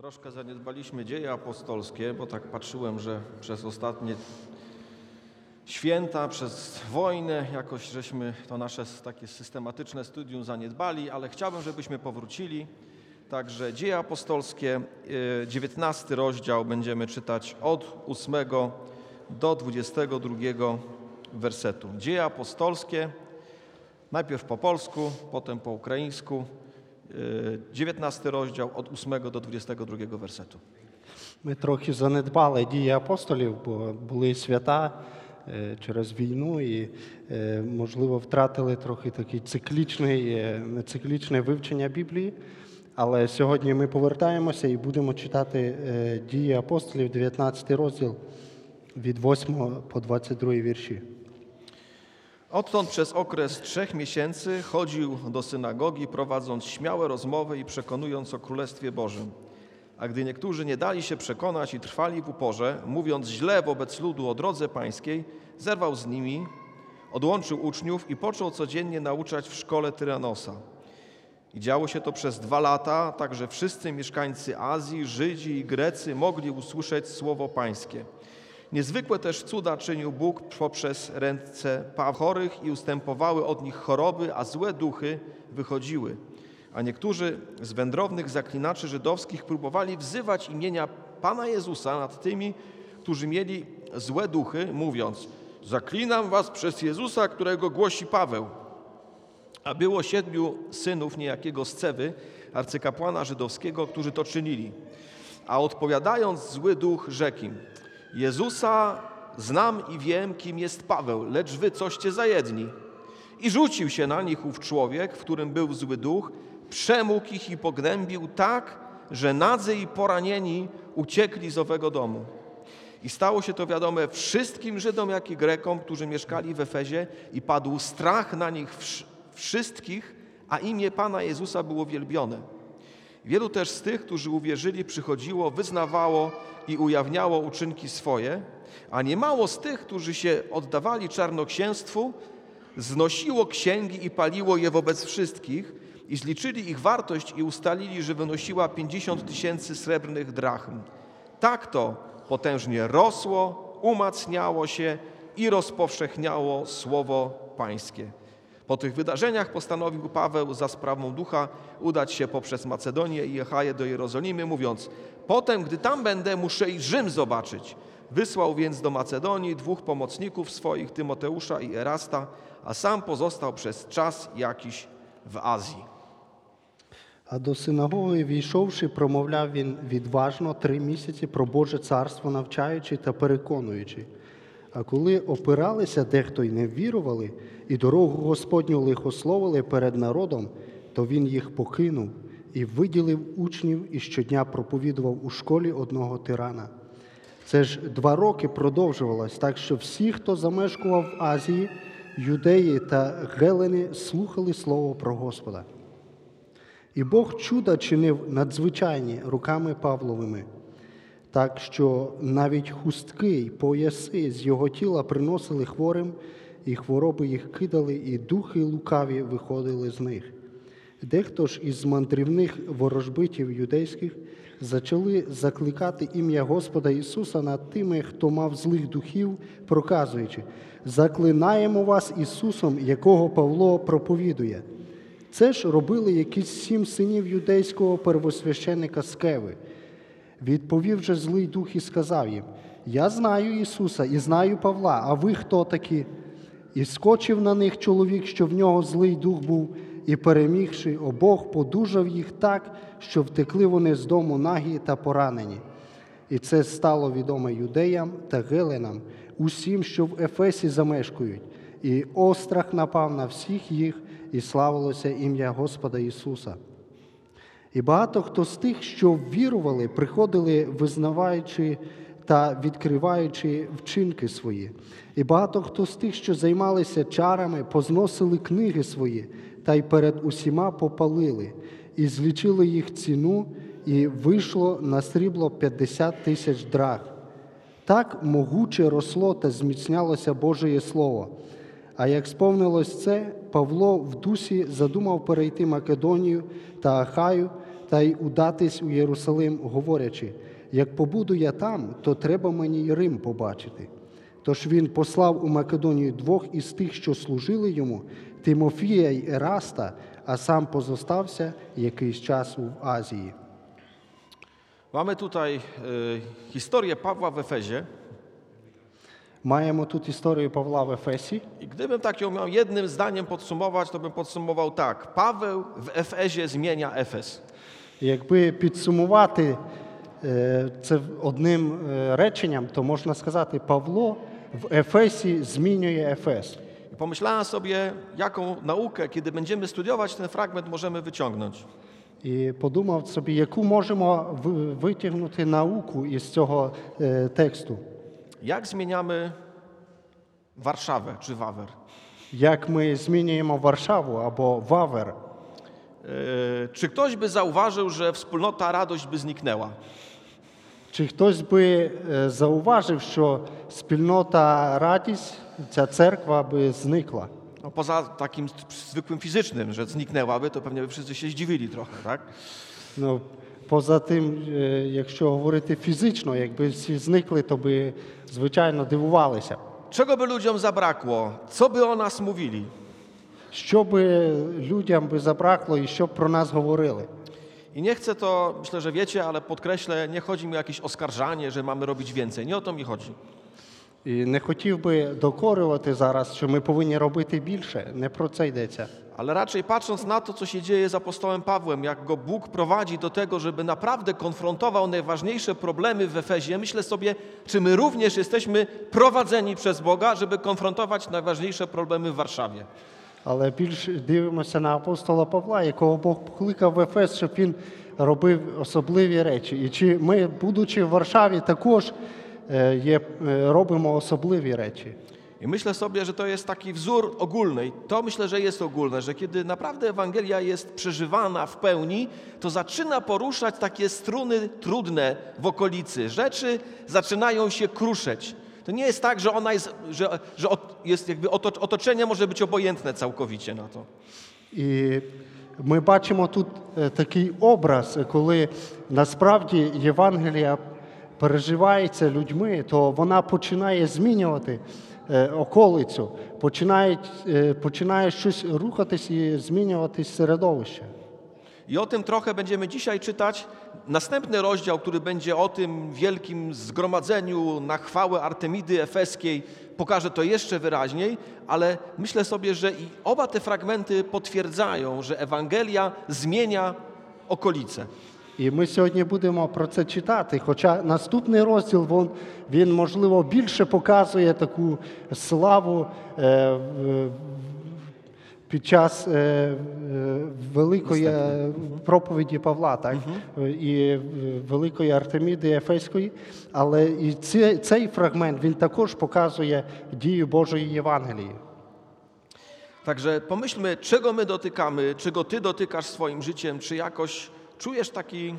Troszkę zaniedbaliśmy dzieje apostolskie, bo tak patrzyłem, że przez ostatnie święta, przez wojnę jakoś żeśmy to nasze takie systematyczne studium zaniedbali, ale chciałbym, żebyśmy powrócili. Także dzieje apostolskie, y, 19 rozdział będziemy czytać od 8 do 22 wersetu. Dzieje apostolskie, najpierw po polsku, potem po ukraińsku, y, 19 rozdział od 8 do 22 wersetu. Ми трохи занедбали дії апостолів, бо були свята е, через війну і, е, можливо, втратили трохи такий циклічний, е, циклічне вивчення Біблії. Але сьогодні ми повертаємося і будемо читати дії апостолів, 19 розділ від 8 по 22 вірші. Odtąd przez okres trzech miesięcy chodził do synagogi, prowadząc śmiałe rozmowy i przekonując o Królestwie Bożym. A gdy niektórzy nie dali się przekonać i trwali w uporze, mówiąc źle wobec ludu o drodze pańskiej, zerwał z nimi, odłączył uczniów i począł codziennie nauczać w szkole Tyranosa. I działo się to przez dwa lata, tak że wszyscy mieszkańcy Azji, Żydzi i Grecy mogli usłyszeć słowo pańskie. Niezwykłe też cuda czynił Bóg poprzez ręce chorych i ustępowały od nich choroby, a złe duchy wychodziły. A niektórzy z wędrownych zaklinaczy żydowskich próbowali wzywać imienia Pana Jezusa nad tymi, którzy mieli złe duchy, mówiąc: Zaklinam was przez Jezusa, którego głosi Paweł. A było siedmiu synów niejakiego Scewy, arcykapłana żydowskiego, którzy to czynili. A odpowiadając zły duch rzekł Jezusa znam i wiem, kim jest Paweł, lecz wy coście za jedni. I rzucił się na nich ów człowiek, w którym był zły duch, przemógł ich i pognębił tak, że nadzy i poranieni uciekli z owego domu. I stało się to wiadome wszystkim Żydom, jak i Grekom, którzy mieszkali w Efezie i padł strach na nich wsz- wszystkich, a imię Pana Jezusa było wielbione. Wielu też z tych, którzy uwierzyli, przychodziło, wyznawało i ujawniało uczynki swoje, a niemało z tych, którzy się oddawali czarnoksięstwu, znosiło księgi i paliło je wobec wszystkich i zliczyli ich wartość i ustalili, że wynosiła 50 tysięcy srebrnych drachm. Tak to potężnie rosło, umacniało się i rozpowszechniało słowo pańskie. Po tych wydarzeniach postanowił Paweł za sprawą ducha udać się poprzez Macedonię i Achaję do Jerozolimy, mówiąc: Potem, gdy tam będę, muszę i Rzym zobaczyć. Wysłał więc do Macedonii dwóch pomocników swoich, Tymoteusza i Erasta, a sam pozostał przez czas jakiś w Azji. А до синагоги, війшовши, промовляв він відважно три місяці про Боже царство, навчаючи та переконуючи. А коли опиралися дехто й не вірували, і дорогу Господню лихословили перед народом, то він їх покинув і виділив учнів і щодня проповідував у школі одного тирана. Це ж два роки продовжувалось, так що всі, хто замешкував в Азії, юдеї та гелени, слухали слово про Господа. І Бог чуда чинив надзвичайні руками Павловими, так що навіть хустки й пояси з його тіла приносили хворим, і хвороби їх кидали, і духи лукаві виходили з них. Дехто ж із мандрівних ворожбитів юдейських почали закликати ім'я Господа Ісуса над тими, хто мав злих духів, проказуючи: Заклинаємо вас Ісусом, якого Павло проповідує. Це ж робили якісь сім синів юдейського первосвященника Скеви. Відповів же злий дух і сказав їм: Я знаю Ісуса і знаю Павла, а ви хто такі? І скочив на них чоловік, що в нього злий дух був, і перемігши обох, подужав їх так, що втекли вони з дому нагі та поранені. І це стало відоме юдеям та геленам, усім, що в Ефесі замешкують, і острах напав на всіх їх, і славилося ім'я Господа Ісуса. І багато хто з тих, що вірували, приходили, визнаваючи та відкриваючи вчинки свої. І багато хто з тих, що займалися чарами, позносили книги свої та й перед усіма попалили, і злічили їх ціну, і вийшло на срібло 50 тисяч драх. Так могуче росло та зміцнялося Божеє Слово. А як сповнилось це, Павло в дусі задумав перейти Македонію та Ахаю та й удатись у Єрусалим, говорячи: як побуду я там, то треба мені й Рим побачити. Тож він послав у Македонію двох із тих, що служили йому, Тимофія й Ераста, а сам позостався якийсь час в Азії. Mamy tutaj y, historię Pawła w Efezie Маємо тут історію Павла в Ефесі. i gdybym tak ją miał jednym zdaniem podsumować, to bym podsumował tak. Paweł w Efezie zmienia Efes. Якби підсумувати е, це одним е, реченням, то можна сказати, Павло в Ефесі змінює Ефес. I pomyślałem sobie, jaką naukę, kiedy będziemy studiować ten fragment, możemy wyciągnąć. І подумав собі, яку можемо ви- витягнути науку із цього е, тексту, Jak zmieniamy Warszawę czy Wawer? як ми змінюємо Варшаву або Вавер. Yy, Czy ktoś by zauważył, że wspólnota radość by zniknęła? Чи хтось би е, зауважив, що спільнота радість, ця церква би зникла? No, poza takim zwykłym fizycznym, że zniknęłaby, to pewnie by wszyscy się zdziwili trochę, tak? Ну, поза тим, е, якщо говорити фізично, якби всі зникли, то би, звичайно, дивувалися. Czego by ludziom zabrakło? Co by o nas mówili? Що би людям би забракло і що б про нас говорили? I nie chcę to, myślę, że wiecie, ale podkreślę, nie chodzi mi o jakieś oskarżanie, że mamy robić więcej. Nie o to mi chodzi. І не хотів би докорювати зараз, що ми повинні робити більше. Не про це йдеться. Ale raczej patrząc na to, co się dzieje z apostołem Pawłem, jak go Bóg prowadzi do tego, żeby naprawdę konfrontował najważniejsze problemy w Efezie, myślę sobie, czy my również jesteśmy prowadzeni przez Boga, żeby konfrontować najważniejsze problemy w Warszawie. Але більш дивимося на апостола Павла, якого Бог покликав в Ефес, щоб він робив особливі речі. І чи ми, будучи в Варшаві, також е, є, е, робимо особливі речі. I myślę sobie, że to jest taki wzór ogólny. I to myślę, że jest ogólne, że kiedy naprawdę Ewangelia jest przeżywana w pełni, to zaczyna poruszać takie struny trudne w okolicy. Rzeczy zaczynają się kruszeć. To nie jest tak, że ona jest, że, że ot- jest jakby oto- otoczenie może być obojętne całkowicie na to. І ми бачимо тут е, такий образ, коли насправді Євангелія переживається людьми, то вона починає змінювати е, околицю, починає, е, починає щось рухатись і змінюватись середовище. I o tym trochę będziemy dzisiaj czytać. Następny rozdział, który będzie o tym wielkim zgromadzeniu na chwałę Artemidy Efeskiej, pokaże to jeszcze wyraźniej, ale myślę sobie, że i oba te fragmenty potwierdzają, że Ewangelia zmienia okolice. І ми сьогодні будемо про це читати. Хоча наступний розділ він, він можливо більше показує таку славу е, в- під час е, е, великої е, проповіді Павла, так і е, великої Артеміди Ефеської. Але і цей, цей фрагмент він також показує дію Божої Євангелії. Także pomyślmy, czego my dotykamy, czego ty dotykasz swoim życiem, czy jakoś czujesz taki,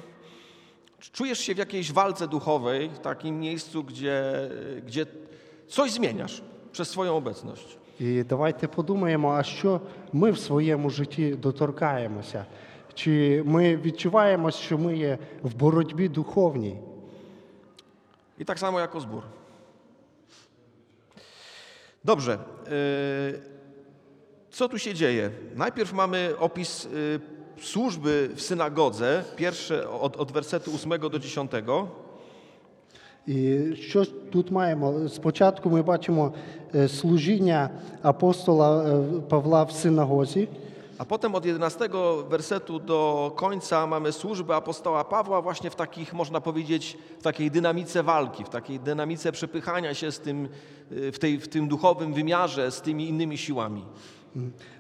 czy czujesz się w jakiejś walce duchowej, w takim miejscu, gdzie, gdzie coś zmieniasz przez swoją obecność. І давайте подумаємо, а що ми в своєму житті доторкаємося? Чи ми відчуваємо, що ми є в боротьбі духовній? I tak samo jako zbór. Dobrze. yy, Co tu się dzieje? Najpierw mamy opis yy, służby w synagodze, pierwsze od, od wersetu 8 do 10. І що ж тут маємо? Спочатку ми бачимо е, служіння апостола е, Павла в синагозі, A potem od 11 wersetu do końca mamy służbę apostoła Pawła właśnie w takich, można powiedzieć, w takiej dynamice walki, w takiej dynamice przepychania się z tym, yy, w, tej, w tym duchowym wymiarze z tymi innymi siłami.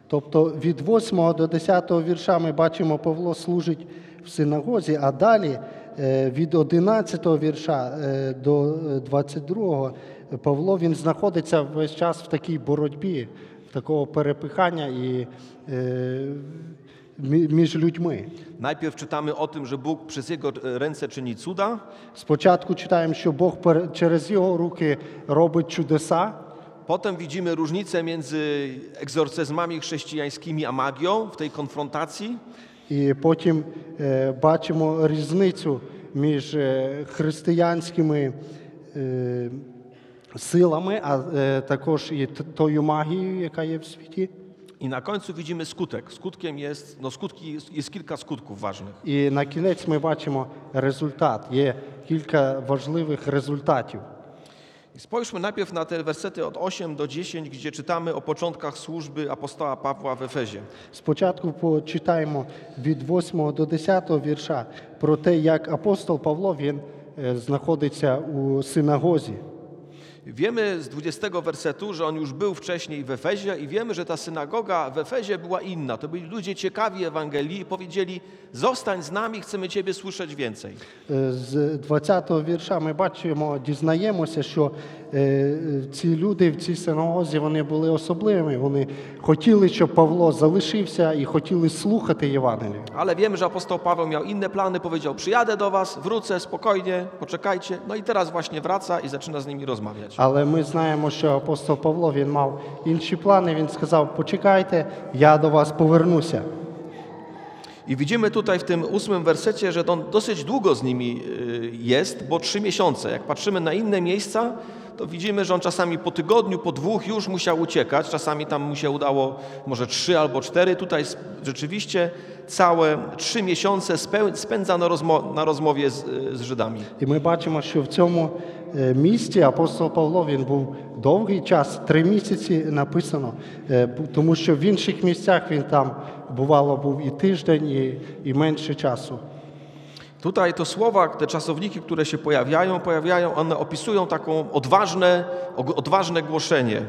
Тобто від 8 до 10 вірша ми бачимо, Павло служить в синагозі, а далі е, від 11 вірша е, до 22 Павло він знаходиться весь час в такій боротьбі, такого перепихання і е, мі- між людьми. Najpierw czytamy o tym, że Bóg przez jego e, ręce czyni cuda, Спочатку читаємо, що Бог пер- через його руки робить чудеса. Potem widzimy różnicę między egzorcyzmami chrześcijańskimi a magią w tej konfrontacji. І потім е, бачимо різницю між е, християнськими е, силами, а е, також і т- тою магією, яка є в світі. I na końcu widzimy skutek. Skutkiem jest, no skutki, jest, jest kilka skutków ważnych. І на кінець ми бачимо результат. Є кілька важливих результатів. I spójrzmy najpierw na te wersety od 8 do 10, gdzie czytamy o początkach służby apostoła Pawła w Efezie. Спочатку почитаємо від 8 до 10 вірша про те, як апостол Павло він е, знаходиться у синагозі. Wiemy z 20 wersetu, że on już był wcześniej w Efezie i wiemy, że ta synagoga w Efezie była inna. To byli ludzie ciekawi Ewangelii i powiedzieli: Zostań z nami, chcemy Ciebie słyszeć więcej. Е, З 20 вірша ми бачимо, дізнаємося, що е, ці люди в цій синагозі вони були особливими. Вони хотіли, щоб Павло залишився і хотіли слухати Євангелію. Ale wiemy, że apostoł Paweł miał inne plany, powiedział: Przyjadę do Was, wrócę spokojnie, poczekajcie. No i teraz właśnie wraca i zaczyna z nimi rozmawiać. Але ми знаємо, що апостол Павло він мав інші плани. Він сказав: Почекайте, я до вас повернуся. I widzimy tutaj w tym ósmym wersecie, że on dosyć długo z nimi y, jest, bo trzy miesiące. Jak patrzymy na inne miejsca, to widzimy, że on czasami po tygodniu, po dwóch już musiał uciekać. Czasami tam mu się udało może trzy albo cztery. Tutaj s- rzeczywiście całe trzy miesiące speł- spędza na, rozmo- na rozmowie z, y, z Żydami. І ми бачимо, що в цьому е, місті апостол Павло він був довгий час, три місяці написано, е, бу- тому що в інших місцях він там бувало був і тиждень, і, і менше часу. Tutaj to słowa, te czasowniki, które się pojawiają, pojawiają, one opisują taką odważne, og- odważne głoszenie.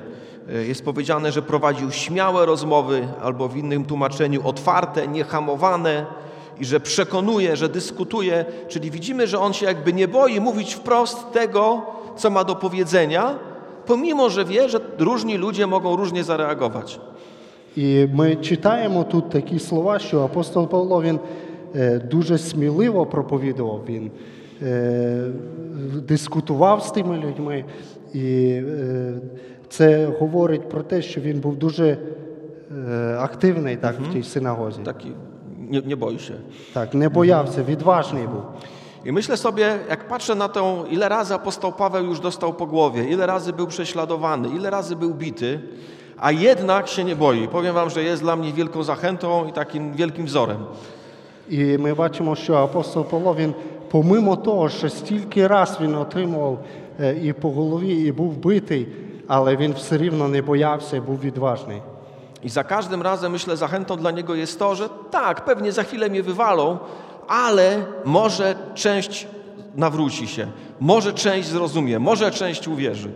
Y, Jest powiedziane, że prowadził śmiałe rozmowy, albo w innym tłumaczeniu otwarte, niehamowane i że przekonuje, że dyskutuje, czyli widzimy, że on się jakby nie boi mówić wprost tego, co ma do powiedzenia, pomimo, że wie, że różni ludzie mogą różnie zareagować. І ми читаємо тут такі слова, що апостол Павло він е, дуже сміливо проповідував, він е, дискутував з тими людьми, і е, це говорить про те, що він був дуже е, активний так, в тій синагозі. Taki nie, nie boi się. Так, не боявся, відважний був. I myślę sobie, jak patrzę na tą, ile razy apostoł Paweł już dostał po głowie, ile razy był prześladowany, ile razy był bity, a jednak się nie boi. Powiem wam, że jest dla mnie wielką zachętą i takim wielkim wzorem. І ми бачимо, що апостол Павло, він, помимо того, що стільки раз він отримував е, і по голові, і був битий, але він все рівно не боявся і був відважний. I za każdym razem, myślę, zachętą dla niego jest to, że tak, pewnie za chwilę mnie wywalą, ale może część nawróci się, może część zrozumie, może część uwierzy.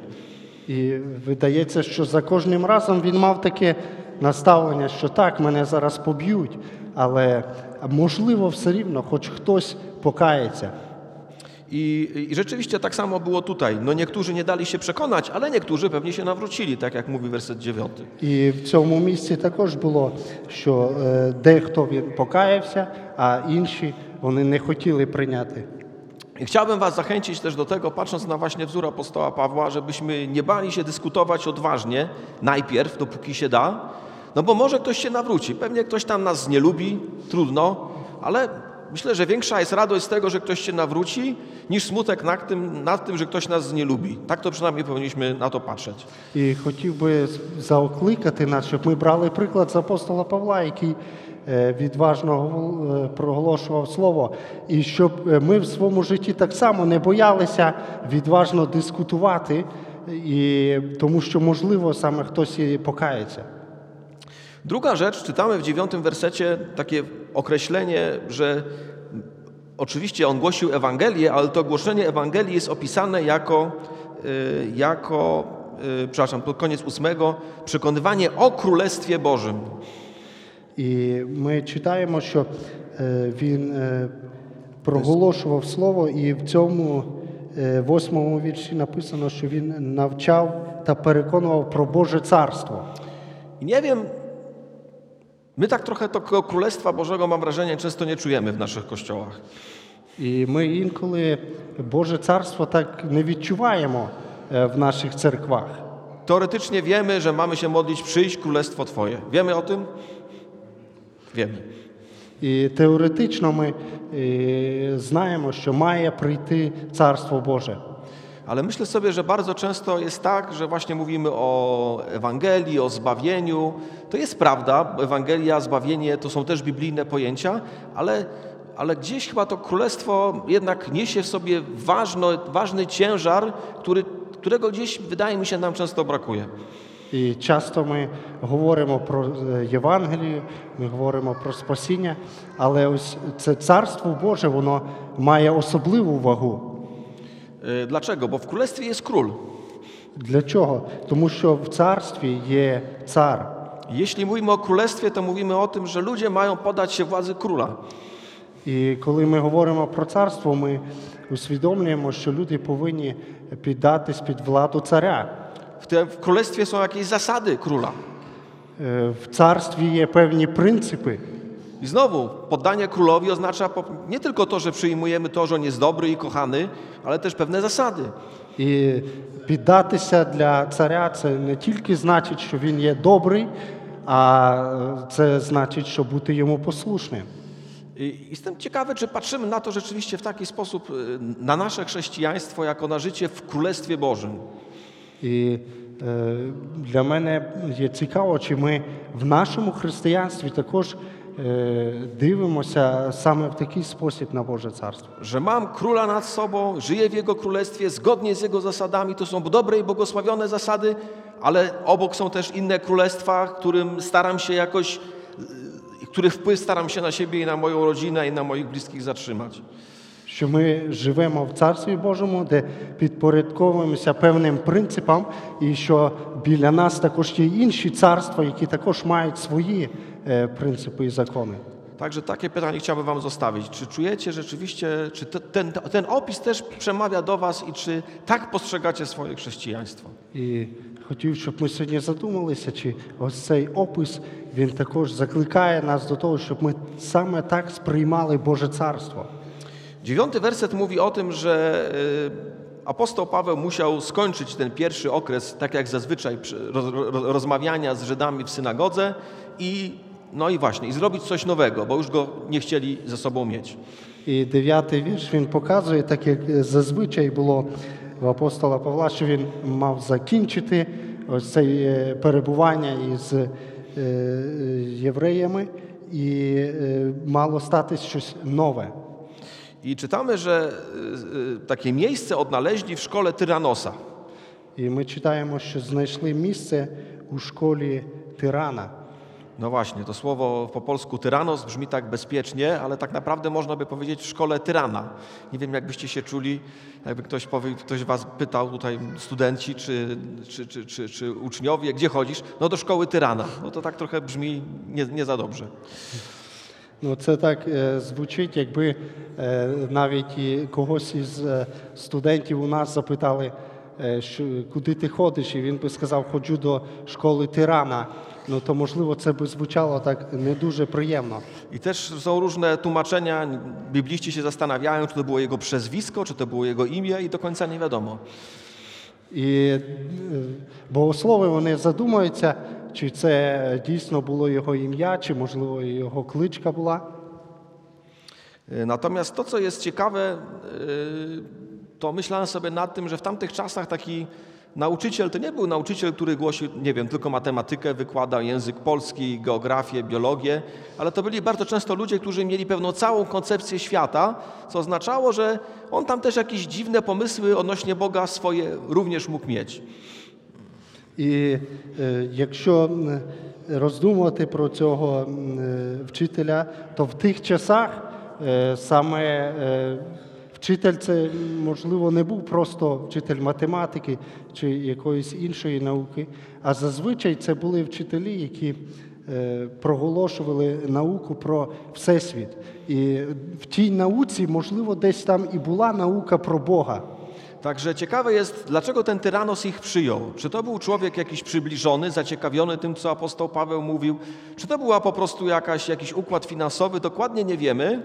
І видається, що за кожним разом він мав таке наставлення, що так, мене зараз поб'ють, але можливо все рівно, хоч хтось покається. I, I rzeczywiście tak samo było tutaj. No niektórzy nie dali się przekonać, ale niektórzy pewnie się nawrócili, tak jak mówi werset dziewiąty. І в цьому місці також було, що е, дехто він покаявся, а інші вони не хотіли прийняти. I chciałbym Was zachęcić też do tego, patrząc na właśnie wzór apostoła Pawła, żebyśmy nie bali się dyskutować odważnie, najpierw, dopóki się da, no bo może ktoś się nawróci. Pewnie ktoś tam nas nie lubi, trudno, ale myślę, że większa jest radość z tego, że ktoś się nawróci, niż smutek nad tym, nad tym że ktoś nas nie lubi. Tak to przynajmniej powinniśmy na to patrzeć. І хотів би заокликати нас, щоб ми брали приклад з апостола Павла, який е, відважно гов- е, проголошував слово, і щоб е, ми в своєму житті так само не боялися відважно дискутувати, і, тому що, можливо, саме хтось і покається. Druga rzecz, czytamy w dziewiątym wersecie takie określenie, że oczywiście on głosił Ewangelię, ale to głoszenie Ewangelii jest opisane jako, y, jako y, przepraszam, to koniec ósmego, przekonywanie o Królestwie Bożym. І ми читаємо, що е, він е, проголошував слово, і в цьому е, восьмому вірші написано, що він навчав та переконував про Боже царство. I nie wiem, my tak trochę tego Królestwa Bożego, mam wrażenie, często nie czujemy w naszych kościołach. І ми інколи Боже царство так не відчуваємо е, в наших церквах. Teoretycznie wiemy, że mamy się modlić, przyjść Królestwo Twoje. Wiemy o tym? Wiemy. І теоретично ми е, знаємо, що має прийти Царство Боже. Ale myślę sobie, że bardzo często jest tak, że właśnie mówimy o Ewangelii, o zbawieniu. To jest prawda, Ewangelia, zbawienie to są też biblijne pojęcia, ale, ale gdzieś chyba to królestwo jednak niesie w sobie ważno, ważny ciężar, który, którego gdzieś wydaje mi się nam często brakuje. І часто ми говоримо про е, Євангелію, ми говоримо про спасіння, але ось це Царство Боже, воно має особливу вагу. Y, Dlaczego? Bo w królestwie jest król. Для чого? Тому що в царстві є цар. Jeśli mówimy o królestwie, to mówimy o tym, że ludzie mają podać się władzy króla. І коли ми говоримо про царство, ми усвідомлюємо, що люди повинні піддатись під владу царя. W, te, w królestwie są jakieś zasady króla. Е, В царстві є певні принципи. I znowu, poddanie królowi oznacza po- nie tylko to, że przyjmujemy to, że on jest dobry i kochany, ale też pewne zasady. І піддатися для царя це не тільки значить, що він є добрий, а це значить, що бути йому послушним. I jestem ciekawy, czy patrzymy na to rzeczywiście w taki sposób, y, na nasze chrześcijaństwo, jako na życie w Królestwie Bożym. І е, для мене є цікаво, чи ми в нашому християнстві також е, дивимося саме в такий спосіб на Боже царство. Że mam króla nad sobą, żyję w jego królestwie zgodnie z jego zasadami. To są dobre i błogosławione zasady, ale obok są też inne królestwa, którym staram się jakoś, y, których wpływ staram się na siebie i na moją rodzinę i na moich bliskich zatrzymać. Що ми живемо в Царстві Божому, де підпорядковуємося певним принципам, і що біля нас також є інші царства, які також мають свої е, принципи і закони. Także takie pytanie chciałbym Wam zostawić. Czy czujecie rzeczywiście, czy te, ten, ten opis też przemawia do Was i czy tak postrzegacie swoje chrześcijaństwo? І хотів, щоб ми сьогодні задумалися, чи ось цей опис він також закликає нас до того, щоб ми саме так сприймали Боже царство. Dziewiąty werset mówi o tym, że y, apostoł Paweł musiał skończyć ten pierwszy okres, tak jak zazwyczaj, przy- roz, roz, rozmawiania z Żydami w synagodze i no i właśnie, i zrobić coś nowego, bo już go nie chcieli ze sobą mieć. І дев'ятий вірш він показує, так як е, зазвичай було в апостола Павла, що він мав закінчити ось це е, перебування із е, е, євреями, і е, мало статись щось нове. I czytamy, że y, y, takie miejsce odnaleźli w szkole Tyranosa. І ми читаємо, що знайшли місце у школі Тирана. No właśnie, to słowo po polsku tyranos brzmi tak bezpiecznie, ale tak naprawdę można by powiedzieć w szkole tyrana. Nie wiem, jakbyście się czuli, jakby ktoś, powie, ktoś was pytał, tutaj studenci czy, czy, czy, czy, czy uczniowie, gdzie chodzisz? No do szkoły tyrana. No to tak trochę brzmi nie, nie za dobrze. Ну, це так е, звучить, якби е, навіть і когось із е, студентів у нас запитали, е, що, куди ти ходиш, і він би сказав, ходжу до школи тирана. Ну то можливо це би звучало так не дуже приємно. I też są różne tłumaczenia. Bibliści się zastanawiają, czy to było jego przezwisko, czy to było jego imię i do końca nie wiadomo. І е, богослови вони задумуються, чи це дійсно було його ім'я, чи можливо його кличка була. Y, Natomiast to, co jest ciekawe, y, to myślałem sobie nad tym, że w tamtych czasach taki nauczyciel to nie był nauczyciel, który głosił, nie wiem, tylko matematykę, wykładał język polski, geografię, biologię, ale to byli bardzo często ludzie, którzy mieli pewną całą koncepcję świata, co oznaczało, że on tam też jakieś dziwne pomysły odnośnie Boga swoje również mógł mieć. І е, якщо м, роздумувати про цього м, е, вчителя, то в тих часах е, саме е, вчитель це можливо не був просто вчитель математики чи якоїсь іншої науки, а зазвичай це були вчителі, які е, проголошували науку про всесвіт. І в тій науці, можливо, десь там і була наука про Бога. Także ciekawe jest, dlaczego ten tyranos ich przyjął. Czy to był człowiek jakiś przybliżony, zaciekawiony tym, co apostoł Paweł mówił, czy to była po prostu jakaś, jakiś układ finansowy, dokładnie nie wiemy.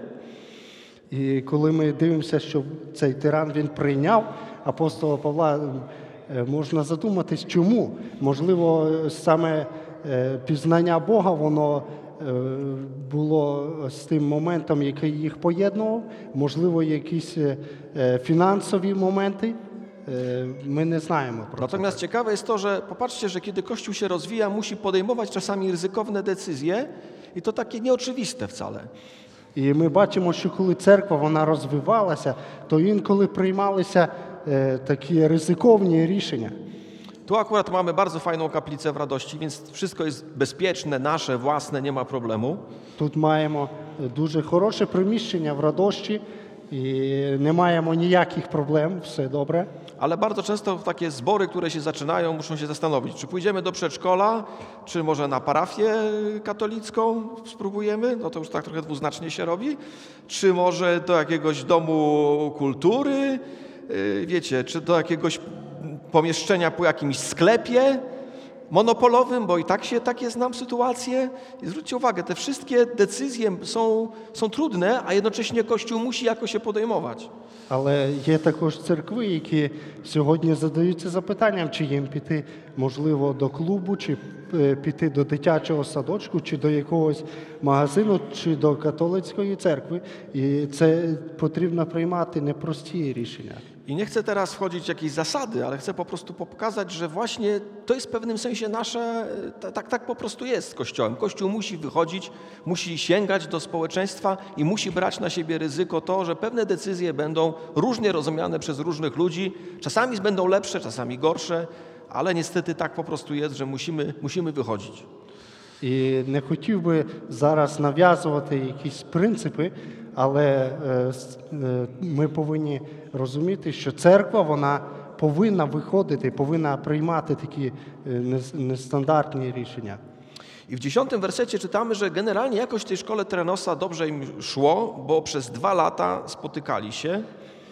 І коли ми дивимося, що цей тиран він прийняв апостола Павла, е, можна задуматись, чому? Можливо, саме е, пізнання Бога воно було з тим моментом, який їх поєднував, можливо, якісь е, е, фінансові. Е, не знаємо про це. Natomiast ciekawe jest to, że popatrzcie, że kiedy Kościół się rozwija, musi podejmować czasami ryzykowne decyzje i to takie nieoczywiste wcale. І ми бачимо, що коли церква вона розвивалася, то інколи приймалися е, такі ризиковні рішення. Tu akurat mamy bardzo fajną kaplicę w radości, więc wszystko jest bezpieczne, nasze, własne, nie ma problemu. Тут маємо дуже хороше приміщення в Радощі i nie mają nijakich problem, wszystko dobre. Ale bardzo często takie zbory, które się zaczynają, muszą się zastanowić, czy pójdziemy do przedszkola, czy może na parafię katolicką spróbujemy, no to już tak trochę dwuznacznie się robi, czy może do jakiegoś domu kultury, y, wiecie, czy do jakiegoś pomieszczenia po jakimś sklepie, monopolowym, bo i tak się takie znam sytuacje. I zwróćcie uwagę, te wszystkie decyzje są, są trudne, a jednocześnie Kościół musi jakoś się podejmować. Але є також церкви, які сьогодні задаються запитанням, чи їм піти, можливо, до клубу, чи е, піти до дитячого садочку, чи до якогось магазину, чи до католицької церкви. І це потрібно приймати непрості рішення. I nie chcę teraz wchodzić w jakieś zasady, ale chcę po prostu pokazać, że właśnie to jest w pewnym sensie nasze, ta- tak, tak po prostu jest z Kościołem. Kościół musi wychodzić, musi sięgać do społeczeństwa i musi brać na siebie ryzyko to, że pewne decyzje będą różnie rozumiane przez różnych ludzi. Czasami będą lepsze, czasami gorsze, ale niestety tak po prostu jest, że musimy, musimy wychodzić. І не хотів би зараз нав'язувати якісь принципи, але е, е, ми повинні розуміти, що церква вона повинна виходити, повинна приймати такі е, нестандартні рішення. I w dziesiątym wersecie czytamy, że generalnie jakoś w tej szkole Trenosa dobrze im szło, bo przez dwa lata spotykali się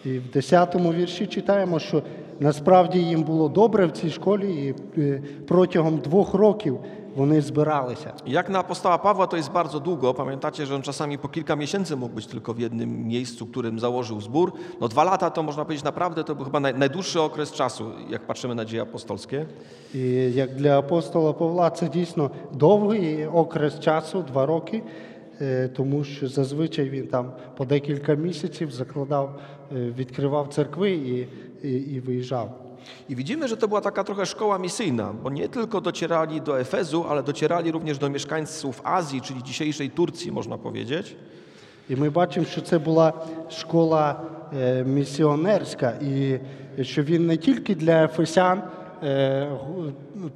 І в 10-му вірші читаємо, що насправді їм було добре в цій школі, і протягом двох років вони збиралися. Jak na apostoła Pawła to jest bardzo długo. Pamiętacie, że on czasami po kilka miesięcy mógł być tylko w jednym miejscu, którym założył zbór. No dwa lata to można powiedzieć naprawdę to był chyba naj, najdłuższy okres czasu, jak patrzymy na dzieje apostolskie. І як для апостола Павла це дійсно довгий окрес часу, два роки, е, тому що зазвичай він там по декілька місяців закладав, е, відкривав церкви і, і, і виїжджав. I widzimy, że to była taka trochę szkoła misyjna, bo nie tylko docierali do Efezu, ale docierali również do mieszkańców Azji, czyli dzisiejszej Turcji, można powiedzieć. І ми бачимо, що це була школа е, місіонерська, і що він не тільки для ефесян е,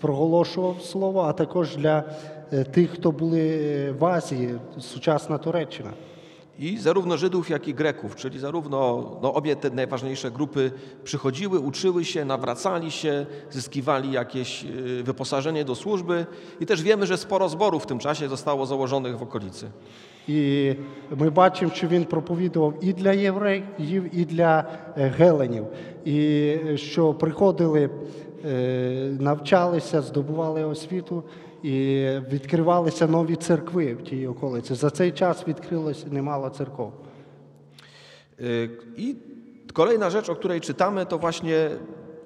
проголошував слово, а також для е, тих, хто були е, в Азії, сучасна Туреччина. I zarówno Żydów, jak i Greków, czyli zarówno no, obie te najważniejsze grupy przychodziły, uczyły się, nawracali się, zyskiwali jakieś y, wyposażenie do służby i też wiemy, że sporo zborów w tym czasie zostało założonych w okolicy. І ми бачимо, що він проповідував і для євреїв, і для е, геленів, і е, що приходили, е, навчалися, здобували освіту і відкривалися нові церкви в тій околиці. За цей час відкрилось немало церков. Y, I kolejna rzecz, o której czytamy, to właśnie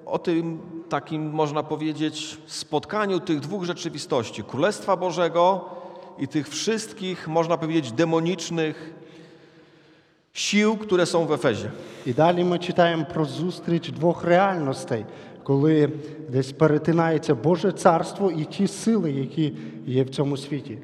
o tym takim, można powiedzieć, spotkaniu tych dwóch rzeczywistości: Królestwa Bożego i tych wszystkich, można powiedzieć, demonicznych sił, które są w Efezie. І далі ми читаємо про зустріч двох реальностей, коли десь перетинається Боже царство і ті сили, які є в цьому світі.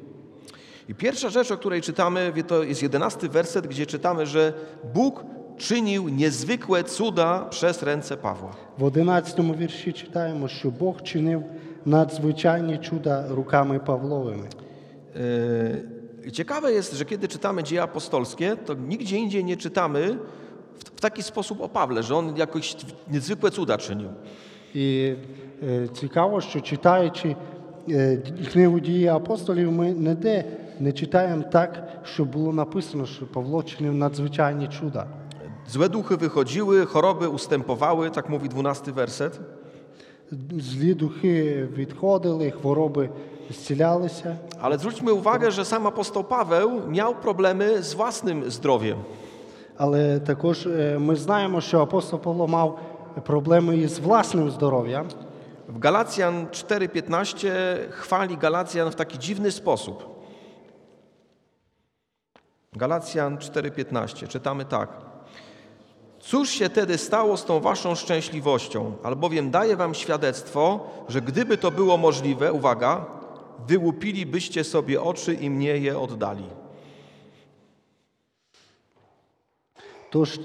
I pierwsza rzecz, o której czytamy, wie, to jest jedenasty werset, gdzie czytamy, że Bóg czynił niezwykłe cuda przez ręce Pawła. В 11 вірші читаємо, що Бог чинив надзвичайні чуда руками Павловими. Yy, Ciekawe jest, że kiedy czytamy dzieje apostolskie, to nigdzie indziej nie czytamy w, w taki sposób o Pawle, że on jakoś niezwykłe cuda czynił. І цікаво, що читаючи книгу дії апостолів, ми ніде не читаємо так, що було написано, що Павло чинив надзвичайні чуда. Złe duchy wychodziły, choroby ustępowały, tak mówi dwunasty werset. Злі духи відходили, хвороби зцілялися. Ale zwróćmy uwagę, że sam apostoł Paweł miał problemy z własnym zdrowiem. Але також е, ми знаємо, що апостол Павло мав проблеми із власним здоров'ям. W Galacjan 4:15 chwali Galacjan w taki dziwny sposób. Galacjan 4:15 czytamy tak. Cóż się tedy stało z tą waszą szczęśliwością? Albowiem daję wam świadectwo, że gdyby to było możliwe, uwaga, wyłupilibyście sobie oczy i mnie je oddali. Тож,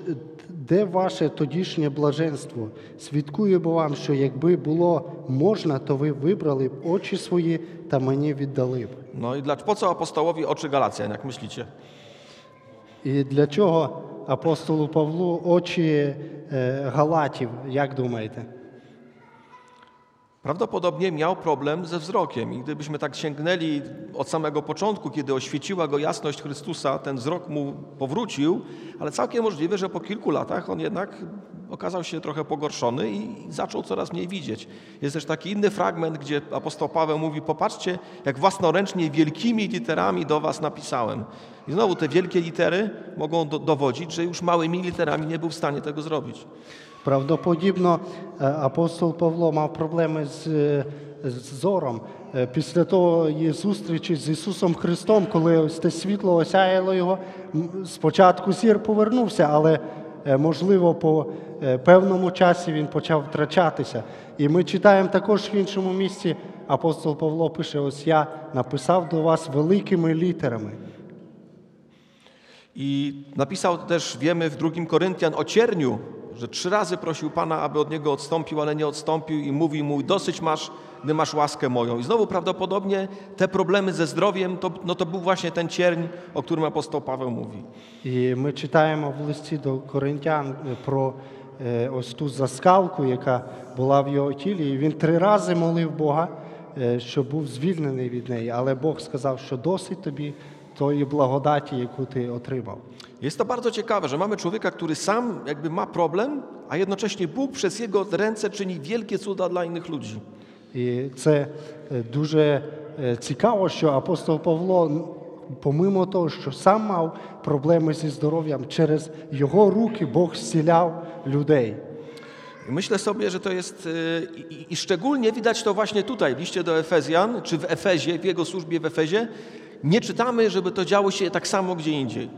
де ваше тодішнє блаженство? Свідкуємо вам, що якби було można, to wy wybrali b oczy swoje, ta mnie oddali. No i dla, po co apostołowi oczy Galacjan, jak myślicie? I dlaczego apostolu Pawlu oczy e, Galatów, jak думаєте? Prawdopodobnie miał problem ze wzrokiem i gdybyśmy tak sięgnęli od samego początku, kiedy oświeciła go jasność Chrystusa, ten wzrok mu powrócił, ale całkiem możliwe, że po kilku latach on jednak okazał się trochę pogorszony i zaczął coraz mniej widzieć. Jest też taki inny fragment, gdzie apostoł Paweł mówi, popatrzcie, jak własnoręcznie wielkimi literami do was napisałem. I znowu te wielkie litery mogą do, dowodzić, że już małymi literami nie był w stanie tego zrobić. Правдоподібно, е, апостол Павло мав проблеми з, е, з зором Е, після тої зустрічі з Ісусом Христом, коли ось те світло осяяло його. Спочатку зір повернувся, але можливо по певному часі він почав втрачатися. І ми читаємо також в іншому місці. Апостол Павло пише: ось я написав до вас великими літерами. I napisał też, wiemy, w drugim Koryntian o cierniu, że trzy razy prosił Pana, aby od niego odstąpił, ale nie odstąpił i mówi mu, dosyć masz, gdy masz łaskę moją. I znowu prawdopodobnie te problemy ze zdrowiem, to, no to był właśnie ten cierń, o którym apostoł Paweł mówi. І ми читаємо в листі до коринтян е, про е, ось ту заскалку, яка була в його тілі. І він три рази молив Бога, е, щоб був звільнений від неї. Але Бог сказав, що досить тобі тої благодаті, яку ти отримав. Jest to bardzo ciekawe, że mamy człowieka, który sam jakby ma problem, a jednocześnie Bóg przez jego ręce czyni wielkie cuda dla innych ludzi. І це е, дуже е, цікаво, що апостол Павло, н- помимо того, що сам мав проблеми зі здоров'ям, через його руки Бог зціляв людей. I myślę sobie, że to jest y, i, i szczególnie widać to właśnie tutaj w liście do Efezjan, czy w Efezie, w jego służbie w Efezie. Nie czytamy, żeby to działo się tak samo gdzie indziej.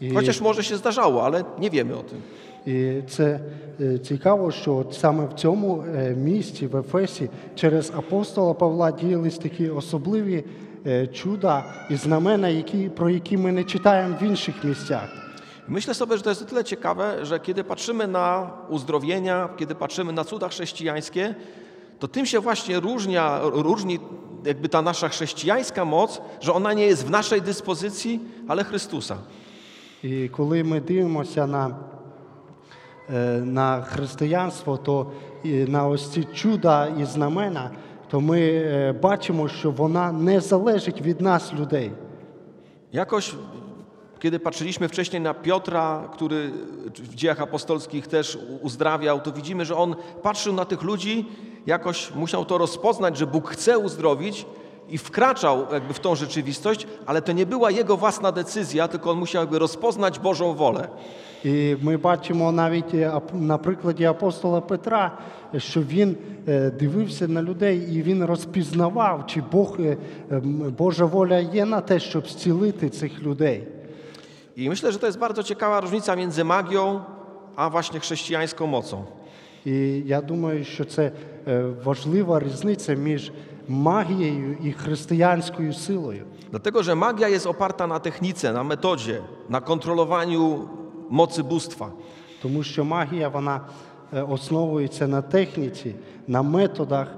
І... Chociaż może się zdarzało, ale nie wiemy o tym. І це е, цікаво, що от саме в цьому е, місті, в Ефесі, через апостола Павла діялись такі особливі е, чуда і знамена, які, про які ми не читаємо в інших місцях. Myślę sobie, że to jest o tyle ciekawe, że kiedy patrzymy na uzdrowienia, kiedy patrzymy na cuda chrześcijańskie, to tym się właśnie różnia, różni jakby ta nasza chrześcijańska moc, że ona nie jest w naszej dyspozycji, ale Chrystusa. І коли ми дивимося на, е, на християнство, то на ось ці чуда і знамена, то ми е, бачимо, що вона не залежить від нас, людей. Jakoś, kiedy patrzyliśmy wcześniej na Piotra, który w dziejach apostolskich też uzdrawiał, to widzimy, że on patrzył na tych ludzi, jakoś musiał to rozpoznać, że Bóg chce uzdrowić i wkraczał jakby w tą rzeczywistość, ale to nie była jego własna decyzja, tylko on musiał jakby rozpoznać Bożą wolę. І ми бачимо навіть е, ап- на прикладі апостола Петра, що він е, дивився на людей і він розпізнавав, чи Бог, е, ем, Божа воля є на те, щоб зцілити цих людей. I myślę, że to jest bardzo ciekawa różnica między magią, a właśnie chrześcijańską mocą. І я думаю, що це е, важлива різниця між магією і християнською силою. Dlatego, że magia jest oparta na technice, na metodzie, na kontrolowaniu mocy bóstwa. Тому що магія вона е, основується на техніці, на методах.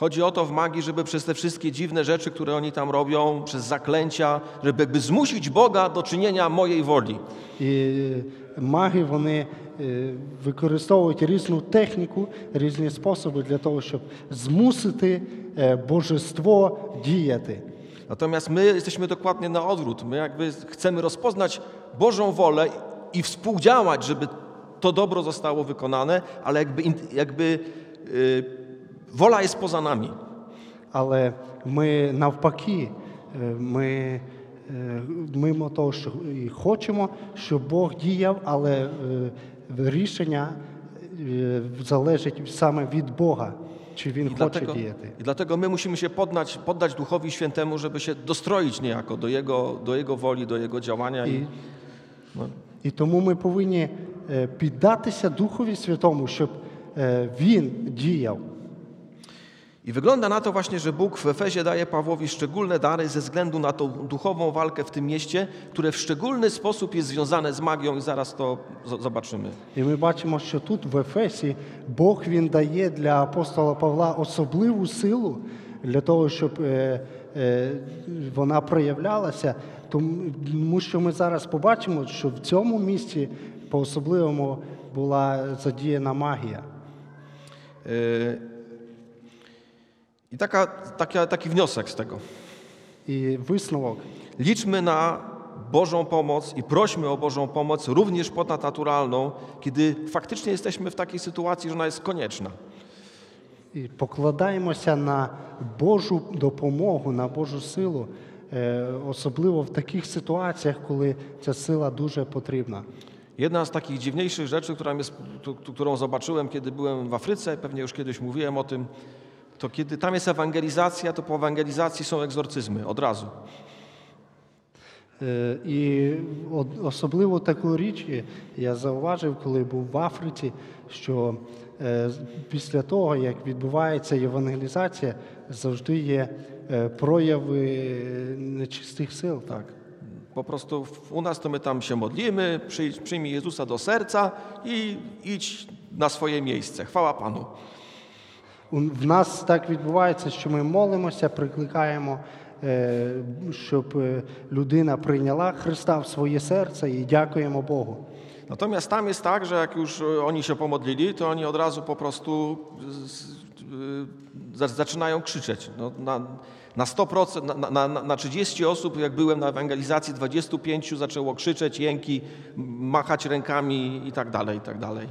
е, Chodzi o to w magii, żeby przez te wszystkie dziwne rzeczy, które oni tam robią, przez zaklęcia, żeby jakby zmusić Boga do czynienia mojej woli. І маги вони е, використовують різну техніку, різні способи для того, щоб змусити е, божество діяти. Natomiast my jesteśmy dokładnie na odwrót. My jakby chcemy rozpoznać Bożą wolę i współdziałać, żeby to dobro zostało wykonane, ale jakby, in- jakby yy, wola jest poza nami. Але ми навпаки, е, ми е, мимо того, що і хочемо, щоб Бог діяв, але е, рішення е, залежить саме від Бога, чи він I хоче dlatego, діяти. I dlatego my musimy się poddać, poddać Duchowi Świętemu, żeby się dostroić niejako do Jego, do jego woli, do Jego działania. I, І, no, і тому ми повинні е, піддатися Духові Святому, щоб е, він діяв. I wygląda na to właśnie, że Bóg w Efezie daje Pawłowi szczególne dary ze względu na tą duchową walkę w tym mieście, które w szczególny sposób jest związane z magią i zaraz to z- zobaczymy. І ми бачимо, що тут в Ефесі Бог він дає для апостола Павла особливу силу для того, щоб е, е, вона проявлялася. Тому тому що ми зараз побачимо, що в цьому місці по-особливому була задіяна магія. Yy, I taka, taka, taki wniosek z tego. І висновок. Liczmy na Bożą pomoc i prośmy o Bożą pomoc również ponadnaturalną, kiedy faktycznie jesteśmy w takiej sytuacji, że ona jest konieczna. І покладаємося на Божу допомогу, на Божу силу, е, особливо в таких ситуаціях, коли ця сила дуже потрібна. Jedna z takich dziwniejszych rzeczy, która jest, tu- tu- którą zobaczyłem, kiedy byłem w Afryce, pewnie już kiedyś mówiłem o tym, to kiedy tam jest ewangelizacja, to po ewangelizacji są egzorcyzmy od razu. Е, І от- особливо таку річ я зауважив, коли був в Африці, що е, з- після того, як відбувається євангелізація, завжди є е, прояви нечистих сил. Tak. Po prostu w- u nas to my tam się modlimy, przyjdź, przyjmij Jezusa do serca i idź na swoje miejsce. Chwała Panu. У- В нас так відбувається, що ми молимося, прикликаємо, е, щоб е, людина прийняла Христа в своє серце і дякуємо Богу. Natomiast tam jest tak, że jak już e, oni się pomodlili, to oni od razu po prostu z- y, za- zaczynają krzyczeć. No, na, na 100%, na, na, na- na 30 osób, jak byłem na ewangelizacji, 25 zaczęło krzyczeć, jęki, m- machać rękami i tak dalej, i tak dalej.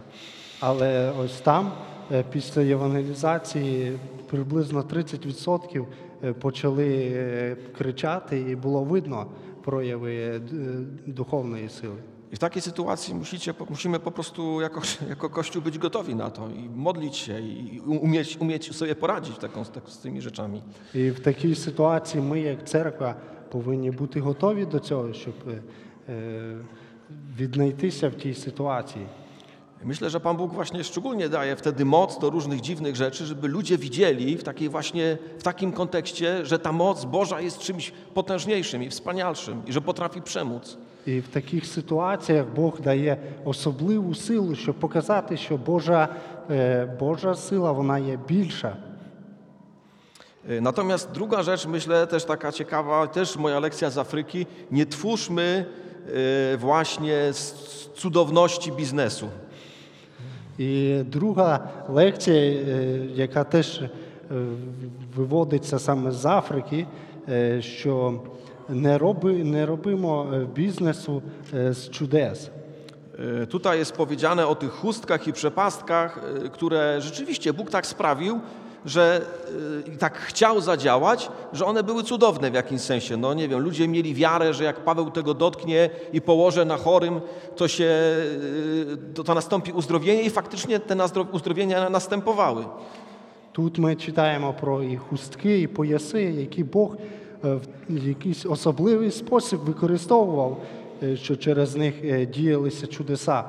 Але ось там, е, після євангелізації, приблизно 30% е, почали е, кричати, і було видно прояви е, д- е, духовної сили. I w takiej sytuacji musicie, po- musimy po prostu jako, jako Kościół być gotowi na to i modlić się i umieć, umieć sobie poradzić taką, z, tak- z tymi rzeczami. І в такій ситуації ми, як церква, повинні бути готові до цього, щоб е, е, віднайтися в тій ситуації. Myślę, że Pan Bóg właśnie szczególnie daje wtedy moc do różnych dziwnych rzeczy, żeby ludzie widzieli w takiej właśnie, w takim kontekście, że ta moc Boża jest czymś potężniejszym i wspanialszym i że potrafi przemóc. І в таких ситуаціях Бог дає особливу силу, щоб показати, що Божа, е, Божа сила вона є більша. Y, Natomiast druga rzecz, myślę, też taka ciekawa, też moja lekcja z Afryki, nie twórzmy y, właśnie z cudowności biznesu. І друга лекція, е, яка теж е, виводиться саме з Африки, е, що не, роби, не робимо е, бізнесу е, з чудес. Y, Tutaj jest powiedziane o tych chustkach i przepastkach, y, które rzeczywiście Bóg tak sprawił, że y, i tak chciał zadziałać, że one były cudowne w jakimś sensie. No nie wiem, ludzie mieli wiarę, że jak Paweł tego dotknie i położy na chorym, to się y, to, to nastąpi uzdrowienie i faktycznie te nazdro- uzdrowienia następowały. Тут ми читаємо про і хустки, і пояси, які Бог е, в якийсь особливий спосіб використовував, е, що через них е, діялися чудеса.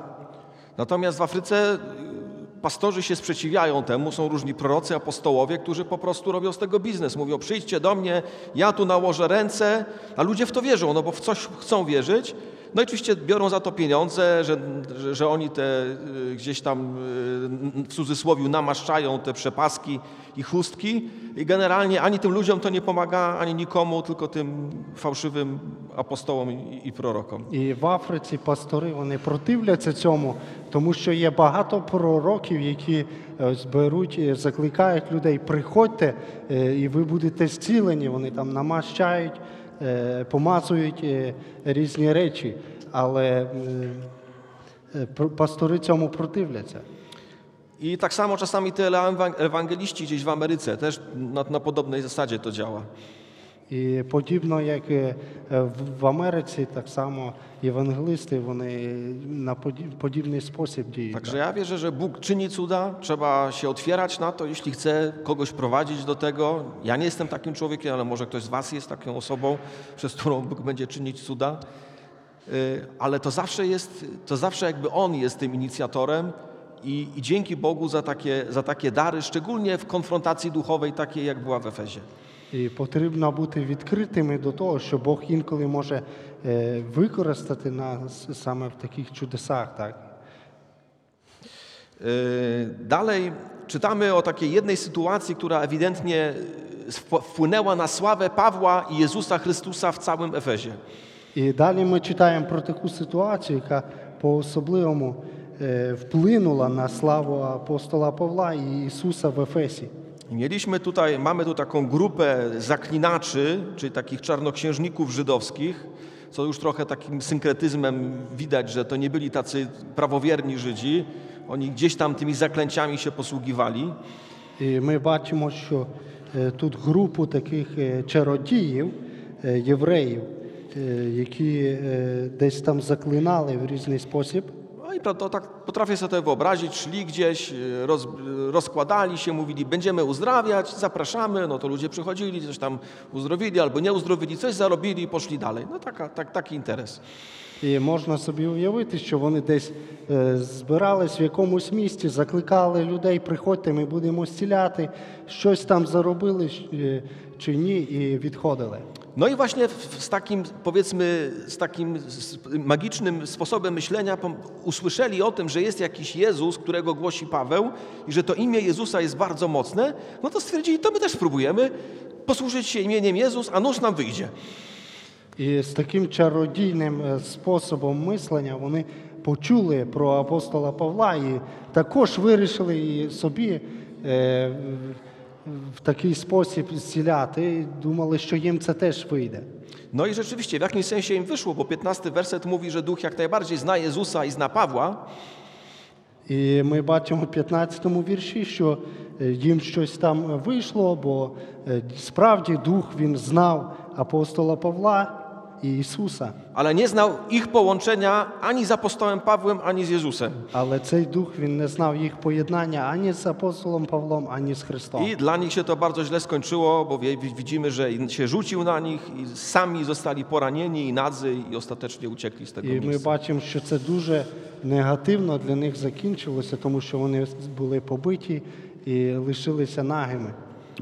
Natomiast w Afryce y, pastorzy się sprzeciwiają temu, są różni prorocy, apostołowie, którzy po prostu robią z tego biznes. Mówią, przyjdźcie do mnie, ja tu nałożę ręce, a ludzie w to wierzą, no bo w coś chcą wierzyć. No i oczywiście biorą za to pieniądze, że, że, że oni te y, gdzieś tam y, w cudzysłowie namaszczają te przepaski i chustki i generalnie ani tym ludziom to nie pomaga, ani nikomu, tylko tym fałszywym apostołom i, i prorokom. І в Африці пастори вони противляться цьому, тому що є багато пророків, які е, зберуть, і закликають людей, приходьте, е, і ви будете зцілені. Вони там намащають, е, помазують е, різні речі, але е, е, пр- пастори цьому противляться. I tak samo czasami te ewa- ewangeliści gdzieś w Ameryce też na, na podobnej zasadzie to działa. І подібно як і е, в- в Америці, так само євангелисти вони на поді- подібний спосіб діють. Także ja wierzę, że Bóg czyni cuda, trzeba się otwierać na to, jeśli chce kogoś prowadzić do tego. Ja nie jestem takim człowiekiem, ale może ktoś z Was jest taką osobą, przez którą Bóg będzie czynić cuda. Y, Ale to zawsze jest, to zawsze jakby On jest tym inicjatorem i, i dzięki Bogu za takie, za takie dary, szczególnie w konfrontacji duchowej, takiej jak była w Efezie. І потрібно бути відкритими до того, що Бог інколи може е, використати нас саме в таких чудесах. Так? Dalej czytamy o takiej jednej sytuacji, która ewidentnie wp- wpłynęła na sławę Pawła i Jezusa Chrystusa w całym Efezie. І далі ми читаємо про таку ситуацію, яка по-особливому е, вплинула на славу апостола Павла і Ісуса в Ефесі. I Mieliśmy tutaj, mamy tu taką grupę zaklinaczy, czyli takich czarnoksiężników żydowskich, co już trochę takim synkretyzmem widać, że to nie byli tacy prawowierni Żydzi. Oni gdzieś tam tymi zaklęciami się posługiwali. І ми бачимо, що е, тут групу таких е, чародіїв, е, євреїв, е, які е, десь там заклинали в різний спосіб. No i pra- to tak potrafię sobie to wyobrazić, szli gdzieś, y, roz, y, rozkładali się, mówili, będziemy uzdrawiać, zapraszamy, no to ludzie przychodzili, coś tam uzdrowili albo nie uzdrowili, coś zarobili i poszli dalej. No taka, tak, taki interes. І можна собі уявити, що вони десь е, збирались в якомусь місті, закликали людей, приходьте, ми будемо зціляти, щось там заробили е, чи ні, і відходили. No i właśnie w- z takim, powiedzmy, z takim s- magicznym sposobem myślenia pom- usłyszeli o tym, że jest jakiś Jezus, którego głosi Paweł i że to imię Jezusa jest bardzo mocne, no to stwierdzili, to my też spróbujemy posłużyć się imieniem Jezus, a nóż nam wyjdzie. І з таким чародійним е, способом мислення вони почули про апостола Павла і також вирішили і собі е, в- в такий спосіб зціляти. Думали, що їм це теж вийде. No i rzeczywiście w jakimś sensie im wyszło, bo 15 werset mówi, że duch jak najbardziej zna Jezusa i zna Pawła, І ми бачимо в 15 вірші, що е, їм щось там вийшло, бо е, справді дух він знав апостола Павла і Ісуса. ale nie znał ich połączenia ani z apostołem Pawłem, ani z Jezusem. Але цей дух він не знав їх поєднання ані з апостолом Павлом, ані з Христом. I dla nich się to bardzo źle skończyło, bo wie- widzimy, że się rzucił na nich i sami zostali poranieni i nadzy i ostatecznie uciekli z tego І ми miejsca. бачимо, що це дуже негативно для них закінчилося, тому що вони були побиті і лишилися нагими.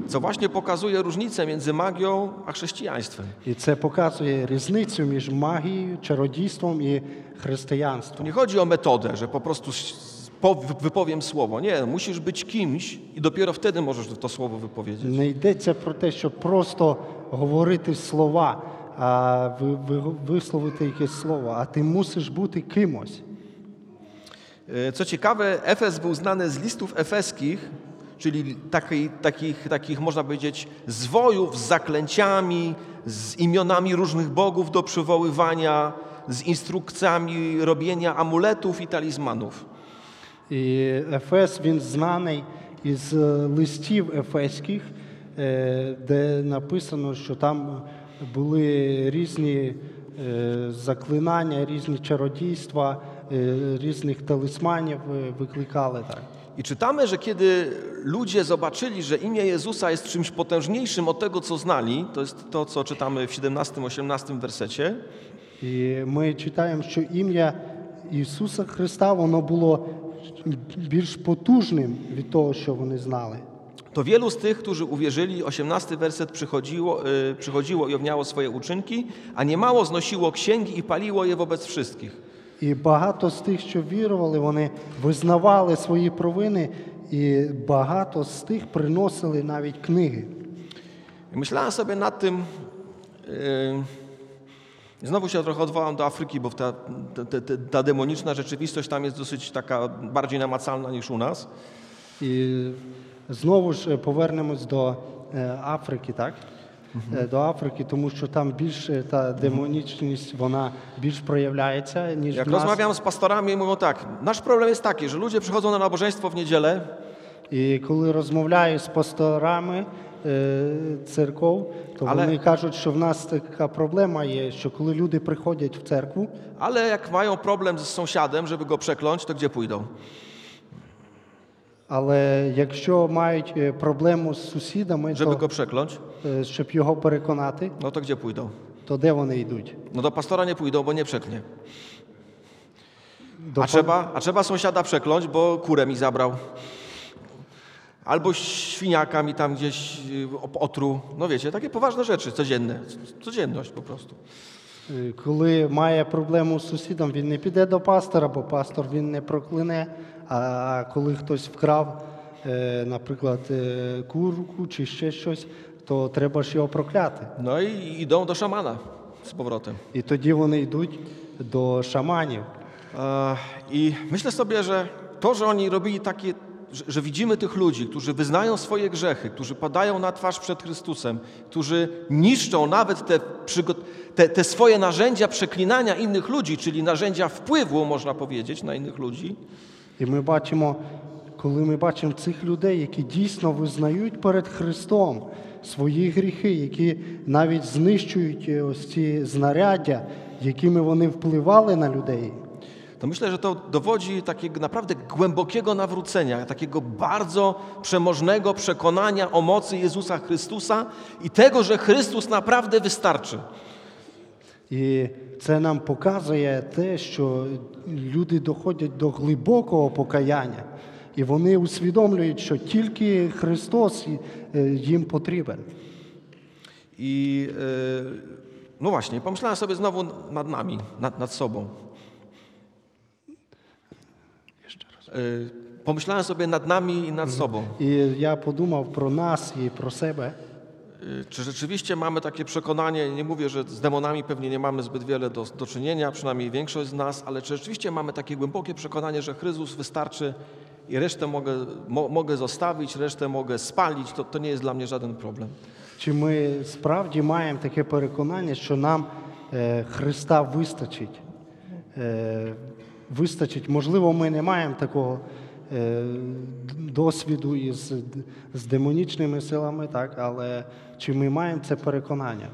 Co właśnie pokazuje różnicę między magią a chrześcijaństwem. І це показує різницю між магією, чародійством і Tu християнством. nie chodzi o metodę, że po prostu s- po- wypowiem słowo. Nie, musisz być kimś i dopiero wtedy możesz to słowo wypowiedzieć. Не йдеться про те, щоб просто говорити слова, а ви- ви- висловити якесь слово, а ти мусиш бути кимось. E, Co ciekawe, Efes był znany z listów efeskich, czyli takiej, takich, takich, można powiedzieć, zwojów z zaklęciami, z imionami różnych bogów do przywoływania, z instrukcjami robienia amuletów i talizmanów. І Ефес він знаний із е, листів ефеських, е, де написано, що там були різні е, заклинання, різні чародійства, е, різних талісманів е, викликали так. I czytamy, że kiedy ludzie zobaczyli, że imię Jezusa jest czymś potężniejszym od tego, co znali, to jest to, co czytamy w 17-18 wersecie, І ми читаємо, що ім'я Ісуса Христа воно було більш потужним від того, що вони знали. To wielu z tych, którzy uwierzyli, 18 werset przychodziło, y, przychodziło i owniało swoje uczynki, a niemało znosiło księgi i paliło je wobec wszystkich. І багато з тих, що вірували, вони визнавали свої провини, і багато з тих приносили навіть книги. I myślałem sobie nad tym, yy, znowu się trochę odwołam do Afryki, bo ta, ta, ta, ta demoniczna rzeczywistość tam jest dosyć taka bardziej namacalna niż u nas. І знову ж е, повернемось до е, Африки? Е, До Африки, тому що там більше та демонічність вона більш проявляється, ніж Jak в нас. rozmawiam z pastorami, mówią tak, nasz problem jest taki, że ludzie przychodzą na nabożeństwo w niedzielę, І коли розмовляю з пасторами, е, церков, то Але- вони кажуть, що в нас така проблема є, що коли люди приходять в церкву, Ale jak mają problem z sąsiadem, żeby go przekląć, to gdzie pójdą? але якщо мають е, проблему з сусідами, Żeby то, go przekląć, е, щоб його переконати, no to gdzie pójdą? то де вони йдуть? No do pastora nie pójdą, bo nie przeknie. До A trzeba, a trzeba sąsiada przekląć, bo kurę mi zabrał. Albo świniaka mi tam gdzieś y, op- otruł. No wiecie, takie poważne rzeczy, codzienne. Codzienność po prostu. Е, Коли має проблему з сусідом, він не піде до пастора, бо пастор він не проклине. А коли хтось вкрав, е, наприклад, е, курку чи ще щось, то треба ж його прокляти. No i idą do szamana z powrotem. І тоді вони йдуть до шаманів. E, I myślę sobie, że to, że oni robili takie, że, że widzimy tych ludzi, którzy wyznają swoje grzechy, którzy padają na twarz przed Chrystusem, którzy niszczą nawet te, przygo- te, te swoje narzędzia przeklinania innych ludzi, czyli narzędzia wpływu, można powiedzieć, na innych ludzi, І ми бачимо, коли ми бачимо цих людей, які дійсно визнають перед Христом свої гріхи, які навіть знищують е, ось ці знаряддя, якими вони впливали на людей. to myślę, że to dowodzi takiego naprawdę głębokiego nawrócenia, takiego bardzo przemożnego przekonania o mocy Jezusa Chrystusa i tego, że Chrystus naprawdę wystarczy. І це нам показує те, що люди доходять до глибокого покаяння, і вони усвідомлюють, що тільки Христос е, їм потрібен. I yy, no właśnie, pomyślałem sobie znowu nad nami, nad, nad sobą. Yy, pomyślałem sobie nad nami i nad sobą. І я подумав про нас і про себе. Yy, Czy rzeczywiście mamy takie przekonanie, nie mówię, że z demonami pewnie nie mamy zbyt wiele do, do czynienia, przynajmniej większość z nas, ale czy rzeczywiście mamy takie głębokie przekonanie, że Chrystus wystarczy i resztę mogę, mo, mogę zostawić, resztę mogę spalić, to, to nie jest dla mnie żaden problem. Чи ми справді маємо таке переконання, що нам е, Христа вистачить? Е, вистачить. Можливо, ми не маємо такого е, д- досвіду із д- з демонічними силами, так, але czy my mamy to przekonanie?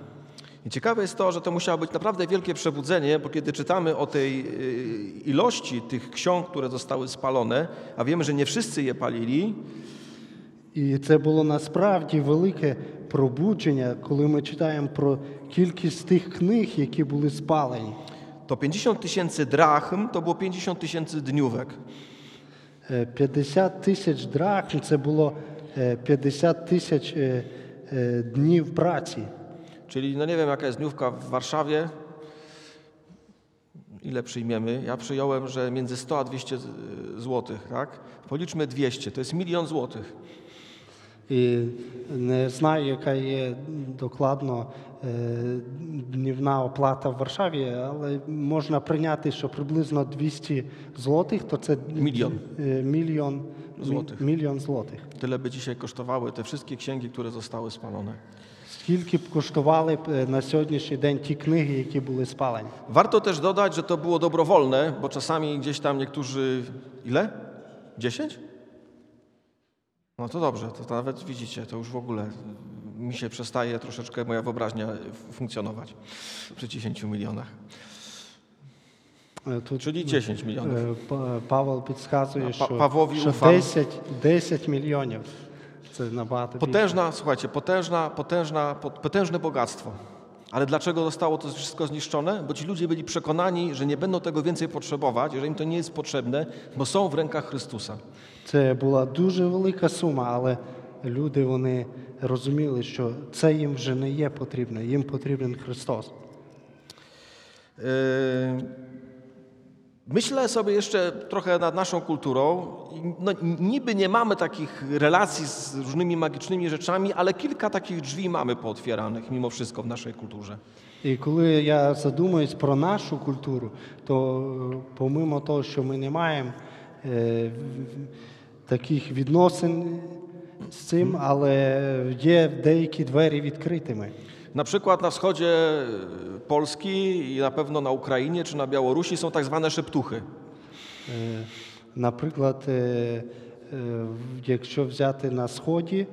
I ciekawe jest to, że to musiało być naprawdę wielkie przebudzenie, bo kiedy czytamy o tej y, ilości tych ksiąg, które zostały spalone, a wiemy, że nie wszyscy je palili. I to było naprawdę wielkie пробудження, коли ми читаємо про кількість тих книг, які були спалені. То 50 тисяч драхм, то було 50 тисяч днювек. 50 тисяч драхм – це було 50 тисяч 000 dni w pracy. Czyli no nie wiem, jaka jest dniówka w Warszawie, ile przyjmiemy. Ja przyjąłem, że między 100 a 200 e, zł, tak? Policzmy 200, to jest milion złotych. І не знаю, яка є докладно днівна оплата в Варшаві, але можна прийняти, що приблизно 200 злотих, то це мільйон. мільйон Злотих. Мільйон злотих. Tyle by dzisiaj kosztowały te wszystkie księgi, które zostały spalone. Скільки б коштували б е, на сьогоднішній день ті книги, які були спалені? Warto też dodać, że to było dobrowolne, bo czasami gdzieś tam niektórzy. Ile? 10? No to dobrze, to nawet widzicie, to już w ogóle mi się przestaje troszeczkę moja wyobraźnia f- funkcjonować przy 10 milionach. Е, Тут Czyli 10 milionów. е, Па- Павел підказує, А, Па- що, Павлові що уфам. 10, 10 мільйонів. Це набагато більше. Potężna, słuchajcie, potężna, potężna, pot- potężne bogactwo. Ale dlaczego zostało to wszystko zniszczone? Bo ci ludzie byli przekonani, że nie będą tego więcej potrzebować, że im to nie jest potrzebne, bo są w rękach Chrystusa. Це була дуже велика сума, але люди вони розуміли, що це їм вже не є потрібно, їм потрібен Христос. Yy, Myślę sobie jeszcze trochę nad naszą kulturą. I No, niby nie mamy takich relacji z różnymi magicznymi rzeczami, ale kilka takich drzwi mamy pootwieranych mimo wszystko w naszej kulturze. І коли я задумуюсь про нашу культуру, то е, помимо того, що ми не маємо е, в- таких відносин з цим, але є деякі двері відкритими. Na przykład na wschodzie Polski i na pewno na Ukrainie czy na Białorusi są tak zwane szeptuchy. Е, Наприклад, е, е, в- якщо взяти на сході,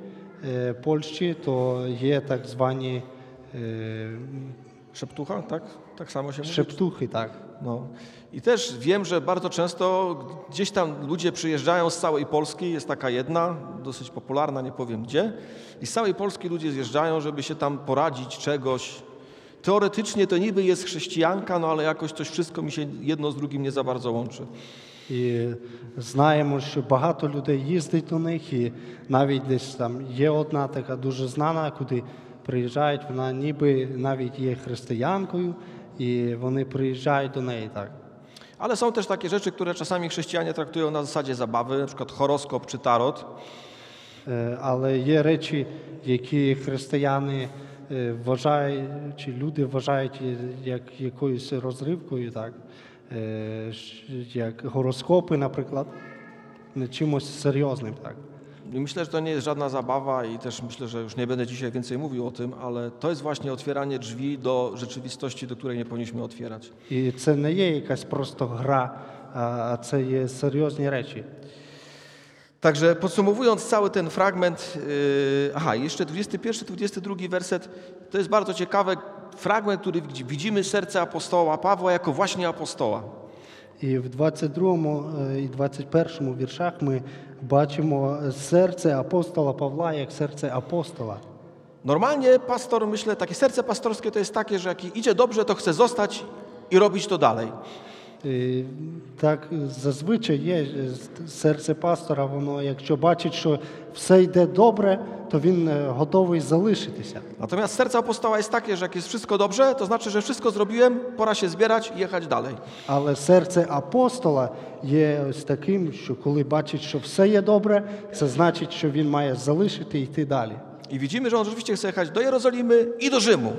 е, Польщі, то є так звані е, Szeptucha, tak? Tak samo się mówi? шептухи. Так. No. I też wiem, że bardzo często gdzieś tam ludzie przyjeżdżają z całej Polski, jest taka jedna, dosyć popularna, nie powiem gdzie, i z całej Polski ludzie zjeżdżają, żeby się tam poradzić czegoś. Teoretycznie to niby jest chrześcijanka, no ale jakoś coś wszystko mi się jedno z drugim nie za bardzo łączy. І знаємо, що багато людей їздить до них, і навіть десь там є одна така дуже знана, куди приїжджають, вона ніби навіть є християнкою, і вони приїжджають до неї так. Ale są też takie rzeczy, które czasami chrześcijanie traktują na zasadzie zabawy, na przykład horoskop czy tarot. Е, Але є речі, які християни е, вважають, чи люди вважають є- як якоюсь розривкою, так? Е, ш- як гороскопи, наприклад, не чимось серйозним. Так? I myślę, że to nie jest żadna zabawa i też myślę, że już nie będę dzisiaj więcej mówił o tym, ale to jest właśnie otwieranie drzwi do rzeczywistości, do której nie powinniśmy otwierać. І це не є якась просто гра, а це є серйозні речі. Także podsumowując cały ten fragment, yy, aha, jeszcze 21-22 werset, to jest bardzo ciekawy fragment, który widzi- widzimy serce apostoła Pawła jako właśnie apostoła. І в 22 е, і 21 віршах ми бачимо серце апостола Павла як серце апостола. Normalnie pastor, myślę, takie serce pastorskie to jest takie, że jak idzie dobrze, to chce zostać i robić to dalej. І Так зазвичай є е, серце пастора, воно, якщо бачить, що все йде добре, то він е, готовий залишитися. Natomiast serce apostoła jest takie, że jak jest wszystko dobrze, to znaczy, że wszystko zrobiłem, pora się zbierać i jechać dalej. Але серце апостола є ось таким, що коли бачить, що все є добре, це значить, що він має залишити і йти далі. I widzimy, że on rzeczywiście chce jechać do Jerozolimy i do Rzymu.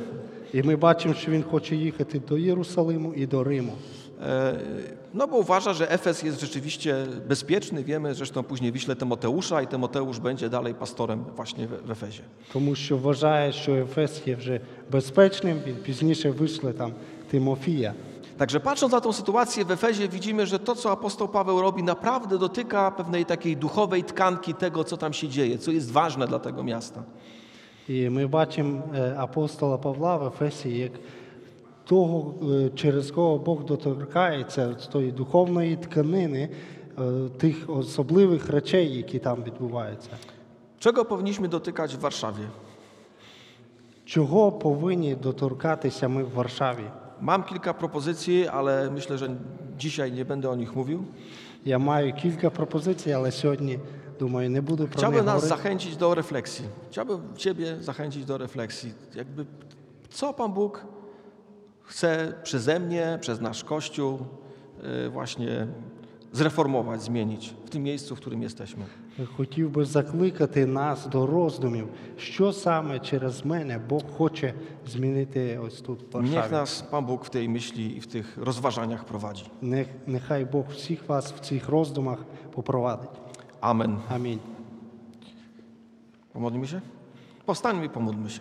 І ми бачимо, що він хоче їхати до Єрусалиму і до Риму. E, No bo uważa, że Efes jest rzeczywiście bezpieczny. Wiemy, zresztą później wyśle Tymoteusza i Tymoteusz będzie dalej pastorem właśnie w w Efezie. Тому що вважає, що Ефес є вже безпечним, він пізніше вийшли там Тимофія. Także patrząc na tą sytuację w Efezie widzimy, że to, co apostoł Paweł robi, naprawdę dotyka pewnej takiej duchowej tkanki tego, co tam się dzieje, co jest ważne dla tego miasta. І ми бачимо е, апостола Павла в Ефесі як того, е, через кого Бог доторкається з тої духовної тканини, е, тих особливих речей, які там відбуваються. Czego powinniśmy dotykać w Warszawie? Чого повинні доторкатися ми в Варшаві? Mam kilka propozycji, ale myślę, że dzisiaj nie będę o nich mówił. Я маю кілька пропозицій, але сьогодні, думаю, не буду про Chciałbym них nas говорити. zachęcić do refleksji. Chciałbym Ciebie zachęcić do refleksji. Jakby, co Pan Bóg chce przeze mnie, przez nasz Kościół y, właśnie zreformować, zmienić w tym miejscu, w którym jesteśmy. Хотів би закликати нас до роздумів, що саме через мене Бог хоче змінити ось тут в Niech Варшаві. nas Pan Bóg w tej myśli i w tych rozważaniach prowadzi. Нех- Нехай Бог всіх вас в цих роздумах попровадить. Amen. Амінь. Pomodlimy się? Powstańmy i pomódlmy się.